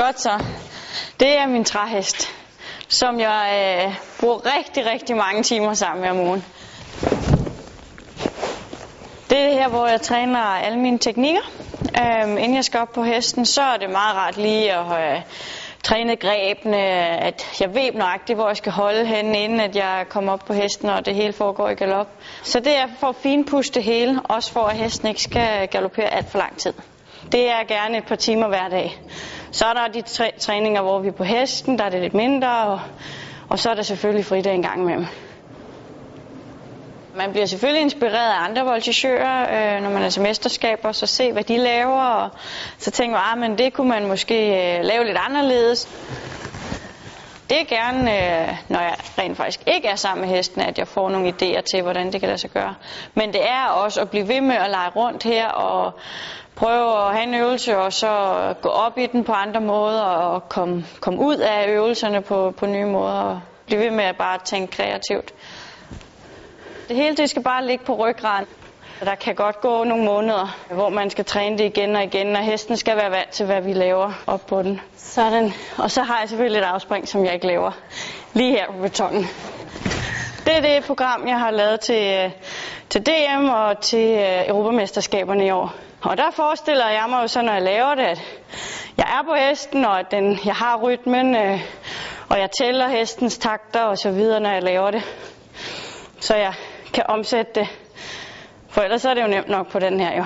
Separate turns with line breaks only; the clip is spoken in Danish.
Godt så. Det er min træhest, som jeg øh, bruger rigtig, rigtig mange timer sammen med om ugen. Det er her, hvor jeg træner alle mine teknikker. Øhm, inden jeg skal op på hesten, så er det meget rart lige at øh, træne grebene, at jeg ved nøjagtigt, hvor jeg skal holde henne, inden at jeg kommer op på hesten, og det hele foregår i galop. Så det er for at finpuste det hele, også for at hesten ikke skal galopere alt for lang tid. Det er gerne et par timer hver dag. Så er der de tre træninger, hvor vi er på hesten, der er det lidt mindre, og, og så er der selvfølgelig fridag en gang imellem. Man bliver selvfølgelig inspireret af andre voltigører, øh, når man er til mesterskaber, så se hvad de laver, og så tænker man, ah, men det kunne man måske øh, lave lidt anderledes. Det er gerne, øh, når jeg rent faktisk ikke er sammen med hesten, at jeg får nogle idéer til, hvordan det kan lade sig gøre. Men det er også at blive ved med at lege rundt her og prøve at have en øvelse, og så gå op i den på andre måder, og komme, komme ud af øvelserne på, på nye måder, og blive ved med at bare tænke kreativt. Det hele det skal bare ligge på ryggraden. Der kan godt gå nogle måneder, hvor man skal træne det igen og igen, og hesten skal være vant til, hvad vi laver op på den. Sådan. Og så har jeg selvfølgelig et afspring, som jeg ikke laver lige her på betongen. Det er det program, jeg har lavet til, øh, til DM og til øh, Europamesterskaberne i år. Og der forestiller jeg mig jo så, når jeg laver det, at jeg er på hesten, og at den, jeg har rytmen, øh, og jeg tæller hestens takter og så videre, når jeg laver det. Så jeg kan omsætte det. For ellers er det jo nemt nok på den her jo.